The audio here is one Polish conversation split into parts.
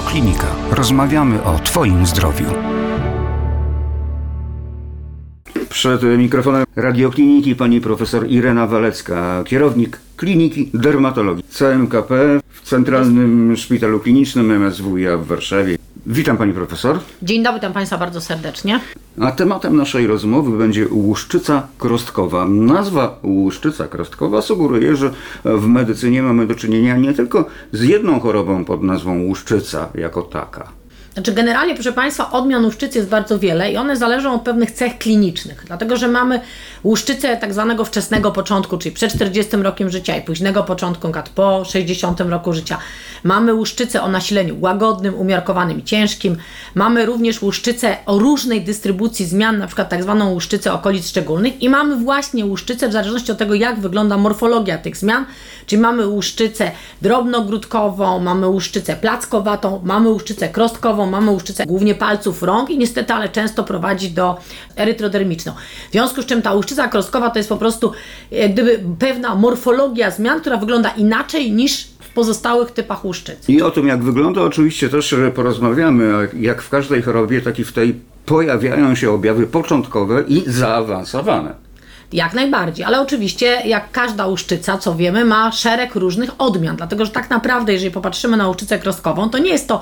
Radioklinika. Rozmawiamy o Twoim zdrowiu. Przed mikrofonem radiokliniki pani profesor Irena Walecka, kierownik Kliniki Dermatologii CMKP w Centralnym Szpitalu Klinicznym MSWiA w Warszawie. Witam pani profesor. Dzień dobry, witam Państwa bardzo serdecznie. A tematem naszej rozmowy będzie łuszczyca krostkowa. Nazwa łuszczyca krostkowa sugeruje, że w medycynie mamy do czynienia nie tylko z jedną chorobą pod nazwą łuszczyca jako taka. Znaczy generalnie, proszę Państwa, odmian łuszczycy jest bardzo wiele i one zależą od pewnych cech klinicznych, dlatego że mamy łuszczycę tak zwanego wczesnego początku, czyli przed 40 rokiem życia i późnego początku, przykład po 60 roku życia. Mamy łuszczycę o nasileniu łagodnym, umiarkowanym i ciężkim. Mamy również łuszczycę o różnej dystrybucji zmian, przykład tak zwaną łuszczycę okolic szczególnych i mamy właśnie łuszczycę w zależności od tego, jak wygląda morfologia tych zmian, czyli mamy łuszczycę drobnogródkową, mamy łuszczycę plackowatą, mamy łuszczycę krostkową, mamy łuszczycę głównie palców rąk i niestety, ale często prowadzi do erytrodermiczną. W związku z czym ta łuszczyca krostkowa to jest po prostu jak gdyby pewna morfologia zmian, która wygląda inaczej niż w pozostałych typach łuszczycy. I o tym, jak wygląda, oczywiście też porozmawiamy. Jak w każdej chorobie, tak i w tej pojawiają się objawy początkowe i zaawansowane. Jak najbardziej, ale oczywiście, jak każda łuszczyca, co wiemy, ma szereg różnych odmian, dlatego że tak naprawdę, jeżeli popatrzymy na łuszczycę krostkową, to nie jest to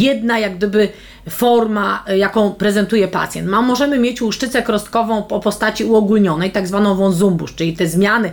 jedna, jak gdyby, forma, y, jaką prezentuje pacjent. Ma, możemy mieć łuszczycę krostkową o postaci uogólnionej, tak zwaną wązumbusz, czyli te zmiany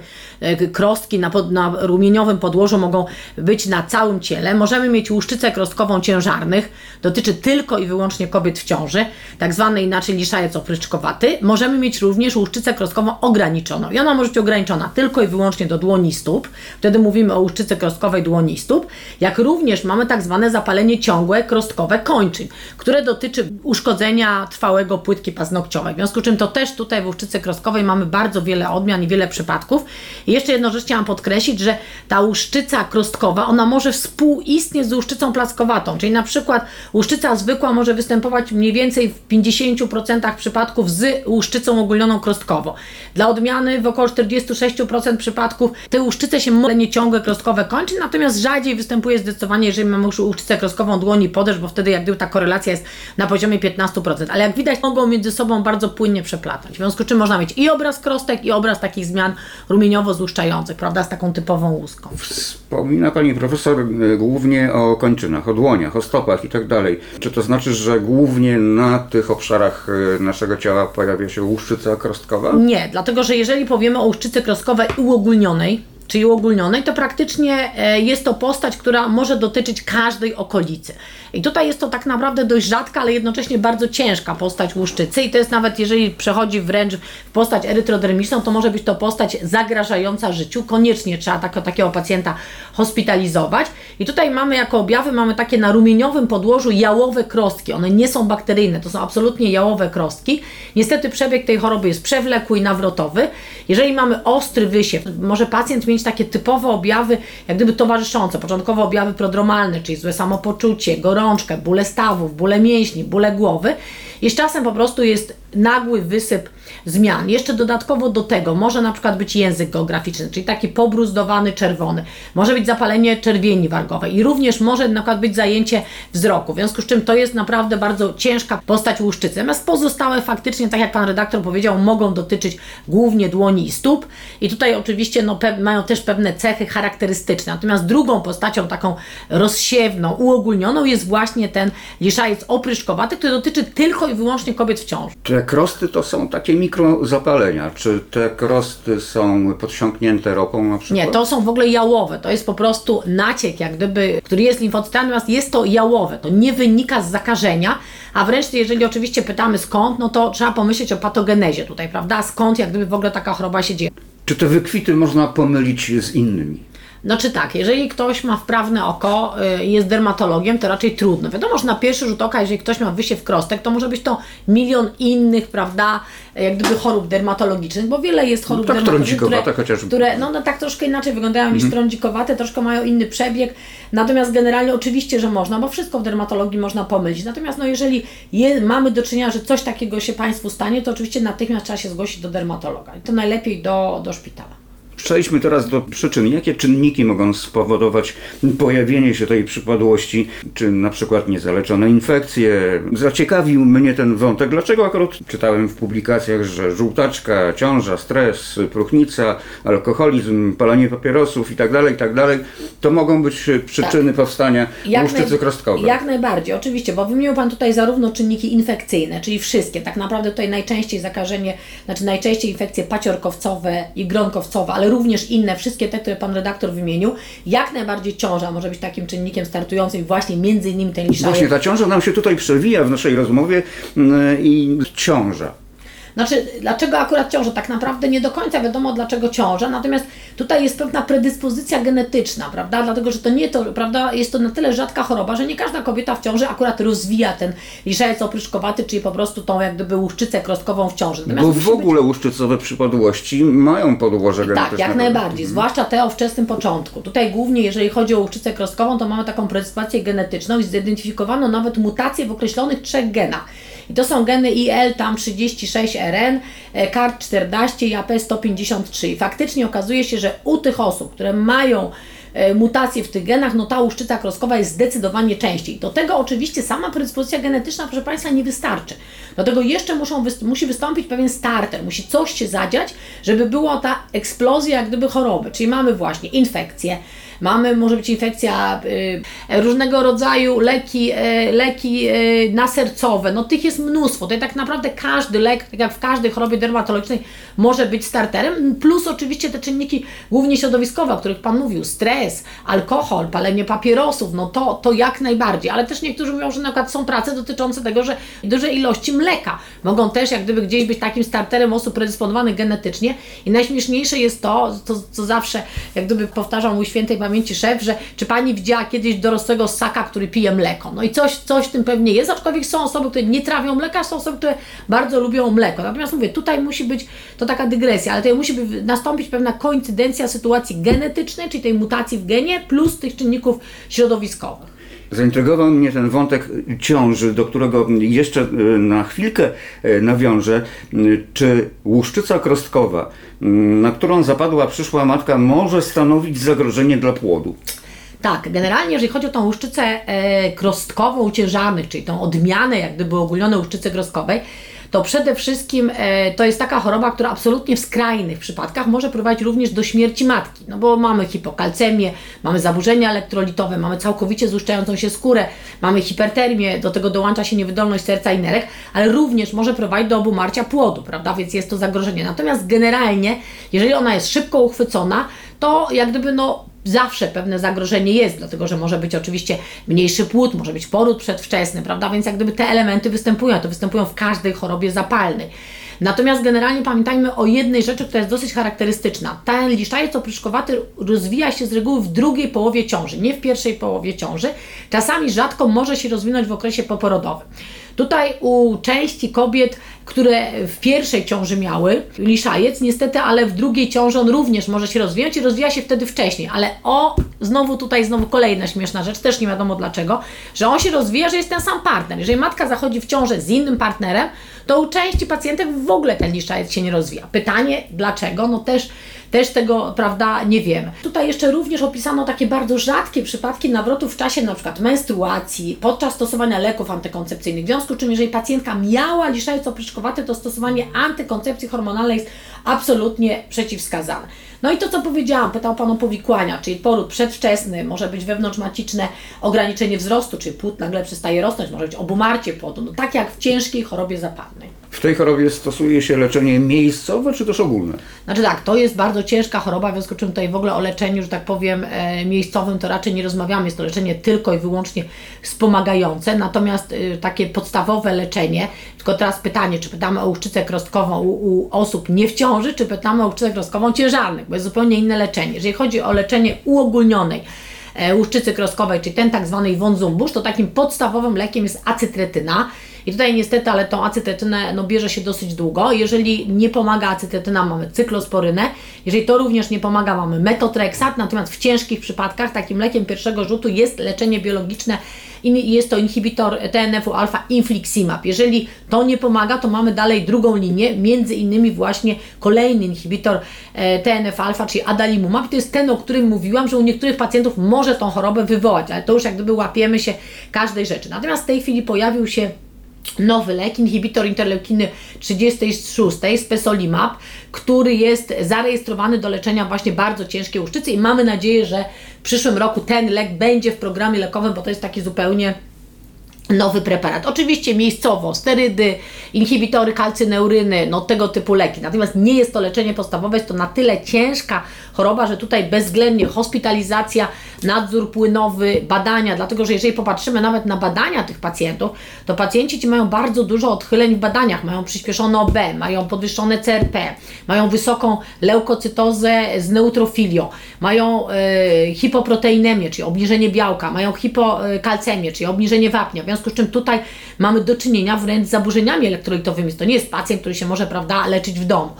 y, krostki na, pod, na rumieniowym podłożu mogą być na całym ciele. Możemy mieć łuszczycę krostkową ciężarnych, dotyczy tylko i wyłącznie kobiet w ciąży, tak zwany inaczej liszajec opryszkowaty. Możemy mieć również łuszczycę krostkową ograniczoną i ona może być ograniczona tylko i wyłącznie do dłoni stóp, wtedy mówimy o łuszczycy krostkowej dłoni stóp, jak również mamy tak zwane zapalenie ciągłe krostkowe kończyn, które dotyczy uszkodzenia trwałego płytki paznokciowej. W związku z czym to też tutaj w łuszczycy krostkowej mamy bardzo wiele odmian i wiele przypadków. I jeszcze jedną rzecz chciałam podkreślić, że ta łuszczyca krostkowa, ona może współistnieć z łuszczycą plackowatą, czyli na przykład łuszczyca zwykła może występować mniej więcej w 50% przypadków z łuszczycą ogólnioną krostkowo. Dla odmiany w około 46% przypadków te łuszczyce się może nie ciągłe krostkowe kończy, natomiast rzadziej występuje zdecydowanie, jeżeli mamy łuszczycę krostkową dłoni podeszw, bo wtedy jak gdyby ta korelacja jest na poziomie 15%, ale jak widać mogą między sobą bardzo płynnie przeplatać, w związku z czym można mieć i obraz krostek i obraz takich zmian rumieniowo-złuszczających, prawda, z taką typową łuską. Wspomina pani profesor e, głównie o kończynach, o dłoniach, o stopach i tak dalej. Czy to znaczy, że głównie na tych obszarach e, naszego ciała pojawia się łuszczyca krostkowa? Nie, dlatego że jeżeli powiemy o łuszczycy krostkowej uogólnionej, czyli uogólnionej, to praktycznie e, jest to postać, która może dotyczyć każdej okolicy. I tutaj jest to tak naprawdę dość rzadka, ale jednocześnie bardzo ciężka postać łuszczycy i to jest nawet, jeżeli przechodzi wręcz w postać erytrodermiczną, to może być to postać zagrażająca życiu. Koniecznie trzeba tak, takiego pacjenta hospitalizować. I tutaj mamy jako objawy, mamy takie na rumieniowym podłożu jałowe krostki. One nie są bakteryjne, to są absolutnie jałowe krostki. Niestety przebieg tej choroby jest przewlekły i nawrotowy. Jeżeli mamy ostry wysiew, może pacjent mieć takie typowe objawy, jak gdyby towarzyszące, początkowo objawy prodromalne, czyli złe samopoczucie, gorączkę, bóle stawów, bóle mięśni, bóle głowy. I z czasem po prostu jest nagły wysyp zmian. Jeszcze dodatkowo do tego może na przykład być język geograficzny, czyli taki pobruzdowany czerwony. Może być zapalenie czerwieni wargowej i również może na przykład być zajęcie wzroku. W związku z czym to jest naprawdę bardzo ciężka postać łuszczycy. Natomiast pozostałe faktycznie, tak jak Pan redaktor powiedział, mogą dotyczyć głównie dłoni i stóp. I tutaj oczywiście no, mają też pewne cechy charakterystyczne. Natomiast drugą postacią taką rozsiewną, uogólnioną jest właśnie ten liszajec opryszkowaty, który dotyczy tylko i wyłącznie kobiet w ciąży. Te krosty to są takie mikrozapalenia. Czy te krosty są podsiąknięte ropą na przykład? Nie, to są w ogóle jałowe. To jest po prostu naciek, jak gdyby, który jest limfocytami, natomiast jest to jałowe. To nie wynika z zakażenia, a wręcz jeżeli oczywiście pytamy skąd, no to trzeba pomyśleć o patogenezie tutaj, prawda? Skąd jak gdyby w ogóle taka choroba się dzieje. Czy te wykwity można pomylić z innymi? Znaczy tak, jeżeli ktoś ma wprawne oko y, jest dermatologiem, to raczej trudno. Wiadomo, że na pierwszy rzut oka, jeżeli ktoś ma wysiew krostek, to może być to milion innych, prawda, jak gdyby chorób dermatologicznych, bo wiele jest chorób tak dermatologicznych, trądzikowate chociażby. które no, no tak troszkę inaczej wyglądają niż trądzikowate, troszkę mają inny przebieg, natomiast generalnie oczywiście, że można, bo wszystko w dermatologii można pomylić. Natomiast no, jeżeli je, mamy do czynienia, że coś takiego się Państwu stanie, to oczywiście natychmiast trzeba się zgłosić do dermatologa i to najlepiej do, do szpitala. Przejdźmy teraz do przyczyn. Jakie czynniki mogą spowodować pojawienie się tej przypadłości, czy na przykład niezaleczone infekcje? Zaciekawił mnie ten wątek. Dlaczego akurat czytałem w publikacjach, że żółtaczka, ciąża, stres, próchnica, alkoholizm, palenie papierosów itd., itd. to mogą być przyczyny powstania łuszczycy naj- krostkowej. Jak najbardziej, oczywiście, bo wymienił Pan tutaj zarówno czynniki infekcyjne, czyli wszystkie, tak naprawdę tutaj najczęściej zakażenie, znaczy najczęściej infekcje paciorkowcowe i gronkowcowe, ale również inne, wszystkie te, które Pan redaktor wymienił, jak najbardziej ciąża może być takim czynnikiem startującym właśnie między innymi ten liszajek. Właśnie ta ciąża nam się tutaj przewija w naszej rozmowie mm, i ciąża. Znaczy, dlaczego akurat ciąża? Tak naprawdę nie do końca wiadomo, dlaczego ciąża, natomiast tutaj jest pewna predyspozycja genetyczna, prawda? Dlatego, że to nie to, prawda, jest to na tyle rzadka choroba, że nie każda kobieta w ciąży akurat rozwija ten liszajec opryszkowaty, czyli po prostu tą jak gdyby łuszczycę krostkową w ciąży. Natomiast Bo w musi być- ogóle łuszczycowe przypadłości mają podłoże genetyczne. tak, jak najbardziej, zwłaszcza te o wczesnym początku. Tutaj głównie, jeżeli chodzi o łuszczycę krostkową, to mamy taką predyspozycję genetyczną i zidentyfikowano nawet mutacje w określonych trzech genach. I to są geny IL tam 36RN, e, CART14 i AP153. I faktycznie okazuje się, że u tych osób, które mają e, mutacje w tych genach, no ta łuszczyca kroskowa jest zdecydowanie częściej. Do tego oczywiście sama predyspozycja genetyczna, proszę Państwa, nie wystarczy. Do tego jeszcze muszą musi wystąpić pewien starter, musi coś się zadziać, żeby była ta eksplozja jak gdyby choroby. Czyli mamy właśnie infekcje, mamy może być infekcja, y, różnego rodzaju leki, y, leki y, nasercowe, no tych jest mnóstwo. To tak naprawdę każdy lek, tak jak w każdej chorobie dermatologicznej, może być starterem, plus oczywiście te czynniki głównie środowiskowe, o których Pan mówił, stres, alkohol, palenie papierosów, no to, to jak najbardziej, ale też niektórzy mówią, że na przykład są prace dotyczące tego, że duże ilości mleka. Mogą też jak gdyby gdzieś być takim starterem osób predysponowanych genetycznie. I najśmieszniejsze jest to, to co zawsze jak gdyby powtarzał mój świętej szef, że czy Pani widziała kiedyś dorosłego ssaka, który pije mleko? No i coś, coś w tym pewnie jest, aczkolwiek są osoby, które nie trawią mleka, są osoby, które bardzo lubią mleko. Natomiast mówię, tutaj musi być to taka dygresja, ale tutaj musi nastąpić pewna koincydencja sytuacji genetycznej, czyli tej mutacji w genie, plus tych czynników środowiskowych. Zaintrygował mnie ten wątek ciąży, do którego jeszcze y, na chwilkę y, nawiążę. Y, Czy łuszczyca krostkowa, na którą zapadła przyszła matka, może stanowić zagrożenie dla płodu? Tak, generalnie jeżeli chodzi o tą łuszczycę e, krostkową u ciężarnych, czyli tą odmianę jak gdyby ogólnionej łuszczycy krostkowej, to przede wszystkim e, to jest taka choroba, która absolutnie w skrajnych przypadkach może prowadzić również do śmierci matki, no bo mamy hipokalcemię, mamy zaburzenia elektrolitowe, mamy całkowicie złuszczającą się skórę, mamy hipertermię, do tego dołącza się niewydolność serca i nerek, ale również może prowadzić do obumarcia płodu, prawda, więc jest to zagrożenie. Natomiast generalnie, jeżeli ona jest szybko uchwycona, to jak gdyby no zawsze pewne zagrożenie jest, dlatego że może być oczywiście mniejszy płód, może być poród przedwczesny, prawda? Więc jak gdyby te elementy występują, to występują w każdej chorobie zapalnej. Natomiast generalnie pamiętajmy o jednej rzeczy, która jest dosyć charakterystyczna. Ten liszczajec opryszkowaty rozwija się z reguły w drugiej połowie ciąży, nie w pierwszej połowie ciąży. Czasami rzadko może się rozwinąć w okresie poporodowym. Tutaj u części kobiet, które w pierwszej ciąży miały liszajec, niestety, ale w drugiej ciąży on również może się rozwijać i rozwija się wtedy wcześniej. Ale o, znowu tutaj, znowu kolejna śmieszna rzecz, też nie wiadomo dlaczego, że on się rozwija, że jest ten sam partner. Jeżeli matka zachodzi w ciążę z innym partnerem, to u części pacjentek w ogóle ten liszajec się nie rozwija. Pytanie dlaczego? No też, też tego, prawda, nie wiemy. Tutaj jeszcze również opisano takie bardzo rzadkie przypadki nawrotów w czasie na przykład menstruacji, podczas stosowania leków antykoncepcyjnych. W związku z czym, jeżeli pacjentka miała liszajec opryszkowaty, to stosowanie antykoncepcji hormonalnej jest absolutnie przeciwwskazane. No i to, co powiedziałam, pytał Pan o powikłania, czyli poród przedwczesny, może być wewnątrzmaciczne ograniczenie wzrostu, czyli płód nagle przestaje rosnąć, może być obumarcie płodu, no tak jak w ciężkiej chorobie zapalnej. W tej chorobie stosuje się leczenie miejscowe czy też ogólne? Znaczy tak, to jest bardzo ciężka choroba, w związku z czym tutaj w ogóle o leczeniu, że tak powiem, e, miejscowym to raczej nie rozmawiamy. Jest to leczenie tylko i wyłącznie wspomagające, natomiast e, takie podstawowe leczenie, tylko teraz pytanie, czy pytamy o łuszczycę krostkową u, u osób nie w ciąży, czy pytamy o łuszczycę krostkową ciężarnych, bo jest zupełnie inne leczenie. Jeżeli chodzi o leczenie uogólnionej, e, łuszczycy kroskowej, czyli ten tak zwany wązumbusz, to takim podstawowym lekiem jest acytretyna. I tutaj niestety, ale tą acetytynę no, bierze się dosyć długo. Jeżeli nie pomaga acetytyna, mamy cyklosporynę. Jeżeli to również nie pomaga, mamy metotreksat. Natomiast w ciężkich przypadkach takim lekiem pierwszego rzutu jest leczenie biologiczne i jest to inhibitor TNF-u alfa infliximab. Jeżeli to nie pomaga, to mamy dalej drugą linię, między innymi właśnie kolejny inhibitor e, TNF-alfa, czyli adalimumab. To jest ten, o którym mówiłam, że u niektórych pacjentów może tą chorobę wywołać, ale to już jak gdyby łapiemy się każdej rzeczy. Natomiast w tej chwili pojawił się nowy lek, inhibitor interleukiny 36, spesolimab, który jest zarejestrowany do leczenia właśnie bardzo ciężkiej łuszczycy i mamy nadzieję, że w przyszłym roku ten lek będzie w programie lekowym, bo to jest taki zupełnie nowy preparat. Oczywiście miejscowo sterydy, inhibitory kalcyneuryny, no tego typu leki. Natomiast nie jest to leczenie podstawowe, jest to na tyle ciężka choroba, że tutaj bezwzględnie hospitalizacja, nadzór płynowy, badania, dlatego że jeżeli popatrzymy nawet na badania tych pacjentów, to pacjenci ci mają bardzo dużo odchyleń w badaniach, mają przyspieszone OB, mają podwyższone CRP, mają wysoką leukocytozę z neutrofilią, mają e, hipoproteinemię, czyli obniżenie białka, mają hipokalcemię, czyli obniżenie wapnia. W związku z czym tutaj mamy do czynienia wręcz z zaburzeniami elektrolitowymi. To nie jest pacjent, który się może, prawda, leczyć w domu.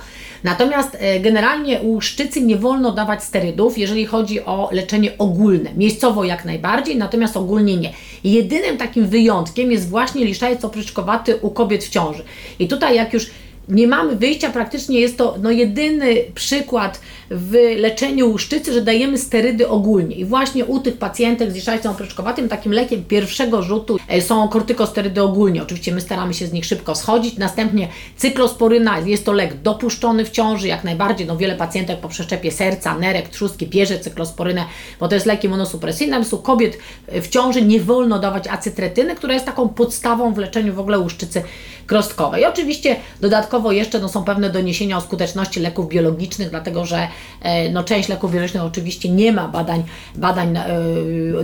Natomiast e, generalnie u szczycy nie wolno dawać sterydów, jeżeli chodzi o leczenie ogólne. Miejscowo jak najbardziej, natomiast ogólnie nie. Jedynym takim wyjątkiem jest właśnie liszczajec opryszkowaty u kobiet w ciąży. I tutaj jak już nie mamy wyjścia, praktycznie jest to no, jedyny przykład w leczeniu łuszczycy, że dajemy sterydy ogólnie. I właśnie u tych pacjentek z liszajcem opryszkowatym takim lekiem pierwszego rzutu e, są kortykosterydy ogólnie. Oczywiście my staramy się z nich szybko schodzić. Następnie cyklosporyna jest to lek dopuszczony w ciąży, jak najbardziej. No, wiele pacjentek po przeszczepie serca, nerek, trzustki bierze cyklosporynę, bo to jest lek immunosupresyjny. Natomiast u kobiet w ciąży nie wolno dawać acetretyny, która jest taką podstawą w leczeniu w ogóle łuszczycy krostkowej. I oczywiście dodatkowo jeszcze no, są pewne doniesienia o skuteczności leków biologicznych, dlatego że e, no, część leków biologicznych oczywiście nie ma badań, badań na, e,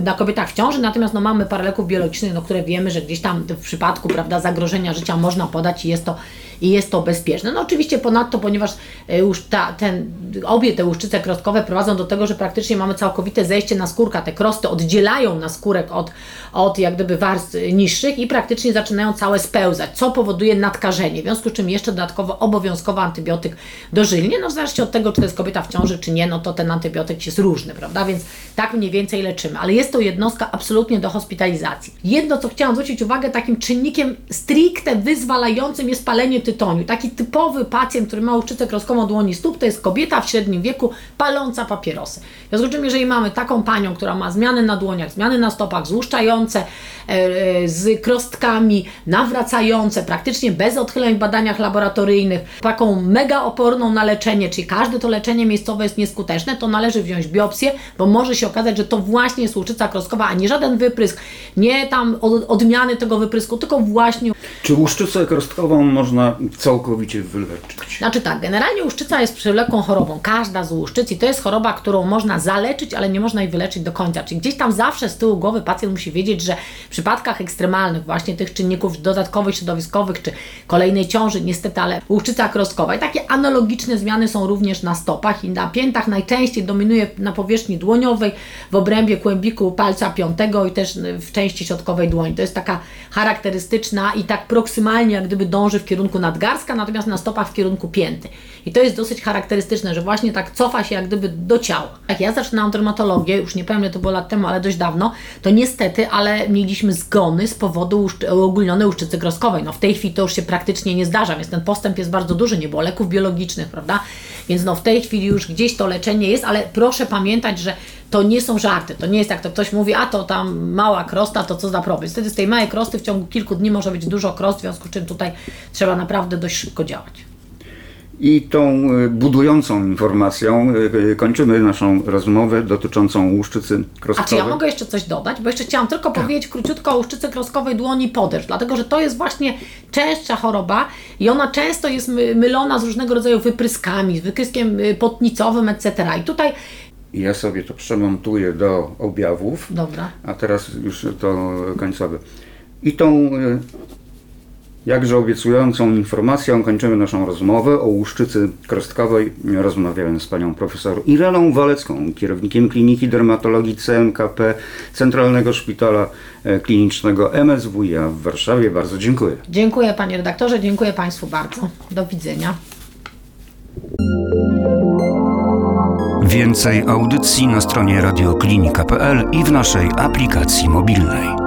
na kobietach w ciąży, natomiast no, mamy parę leków biologicznych, no, które wiemy, że gdzieś tam w przypadku prawda, zagrożenia życia można podać i jest to i jest to bezpieczne. No oczywiście ponadto, ponieważ e, już ta, ten, obie te łuszczyce krostkowe prowadzą do tego, że praktycznie mamy całkowite zejście na skórka. Te krosty oddzielają naskórek od, od jak gdyby warstw niższych i praktycznie zaczynają całe spełzać, co powoduje nadkażenie. W związku z czym jeszcze dodatkowo obowiązkowy antybiotyk dożylnie. No w zależności od tego, czy to jest kobieta w ciąży, czy nie, no to ten antybiotyk jest różny, prawda? Więc tak mniej więcej leczymy. Ale jest to jednostka absolutnie do hospitalizacji. Jedno, co chciałam zwrócić uwagę, takim czynnikiem stricte wyzwalającym jest palenie tytoniu. Taki typowy pacjent, który ma łuszczycę kroskową dłoni stóp, to jest kobieta w średnim wieku paląca papierosy. W związku z czym, jeżeli mamy taką panią, która ma zmiany na dłoniach, zmiany na stopach, złuszczające, e, z krostkami, nawracające, praktycznie bez odchyleń w badaniach laboratoryjnych, taką mega oporną na leczenie, czyli każde to leczenie miejscowe jest nieskuteczne, to należy wziąć biopsję, bo może się okazać, że to właśnie jest łuszczyca kroskowa, a nie żaden wyprysk, nie tam od- odmiany tego wyprysku, tylko właśnie Czy łuszczycę krostkową można całkowicie wyleczyć? Znaczy tak, generalnie łuszczyca jest przewlekłą chorobą. Każda z łuszczyc i to jest choroba, którą można zaleczyć, ale nie można jej wyleczyć do końca. Czyli gdzieś tam zawsze z tyłu głowy pacjent musi wiedzieć, że w przypadkach ekstremalnych, właśnie tych czynników dodatkowych, środowiskowych, czy kolejnej ciąży, niestety, ale łuszczyca krostkowa i takie analogiczne zmiany są również na stopach i na piętach. Najczęściej dominuje na powierzchni dłoniowej, w obrębie kłębiku palca piątego i też w części środkowej dłoni. To jest taka charakterystyczna i tak proksymalnie jak gdyby dąży w kierunku nadgarstka, natomiast na stopach w kierunku pięty. I to jest dosyć charakterystyczne, że właśnie tak cofa się jak gdyby do ciała. Jak ja zaczynałam dermatologię, już nie powiem to było lat temu, ale dość dawno, to niestety, ale mieliśmy zgony z powodu uogólnionej łuszczycy kroskowej. No w tej chwili to już się praktycznie nie zdarza, więc ten postęp jest bardzo duży, nie było leków biologicznych, prawda? Więc no w tej chwili już gdzieś to leczenie jest, ale proszę pamiętać, że to nie są żarty. To nie jest tak, to ktoś mówi, a to tam mała krosta, to co za problem. Wtedy z tej małej krosty w ciągu kilku dni może być dużo krost, w związku z czym tutaj trzeba naprawdę dość szybko działać. I tą e, budującą informacją e, e, kończymy naszą rozmowę dotyczącą łuszczycy A czy ja mogę jeszcze coś dodać? Bo jeszcze chciałam tylko powiedzieć króciutko o łuszczycy kroskowej dłoni podeszw, dlatego że to jest właśnie częstsza choroba i ona często jest my- mylona z różnego rodzaju wypryskami, z wypryskiem y, potnicowym, etc. I tutaj, Ja sobie to przemontuję do objawów, dobra, a teraz już to końcowe. I tą e, Jakże obiecującą informacją kończymy naszą rozmowę o łuszczycy krostkowej. Rozmawiałem z panią profesor Ireną Walecką, kierownikiem Kliniki Dermatologii CMKP Centralnego Szpitala e, Klinicznego MSWiA w Warszawie. Bardzo dziękuję. Dziękuję panie redaktorze, dziękuję państwu bardzo. Do widzenia. Więcej audycji na stronie radioklinika.pl i w naszej aplikacji mobilnej.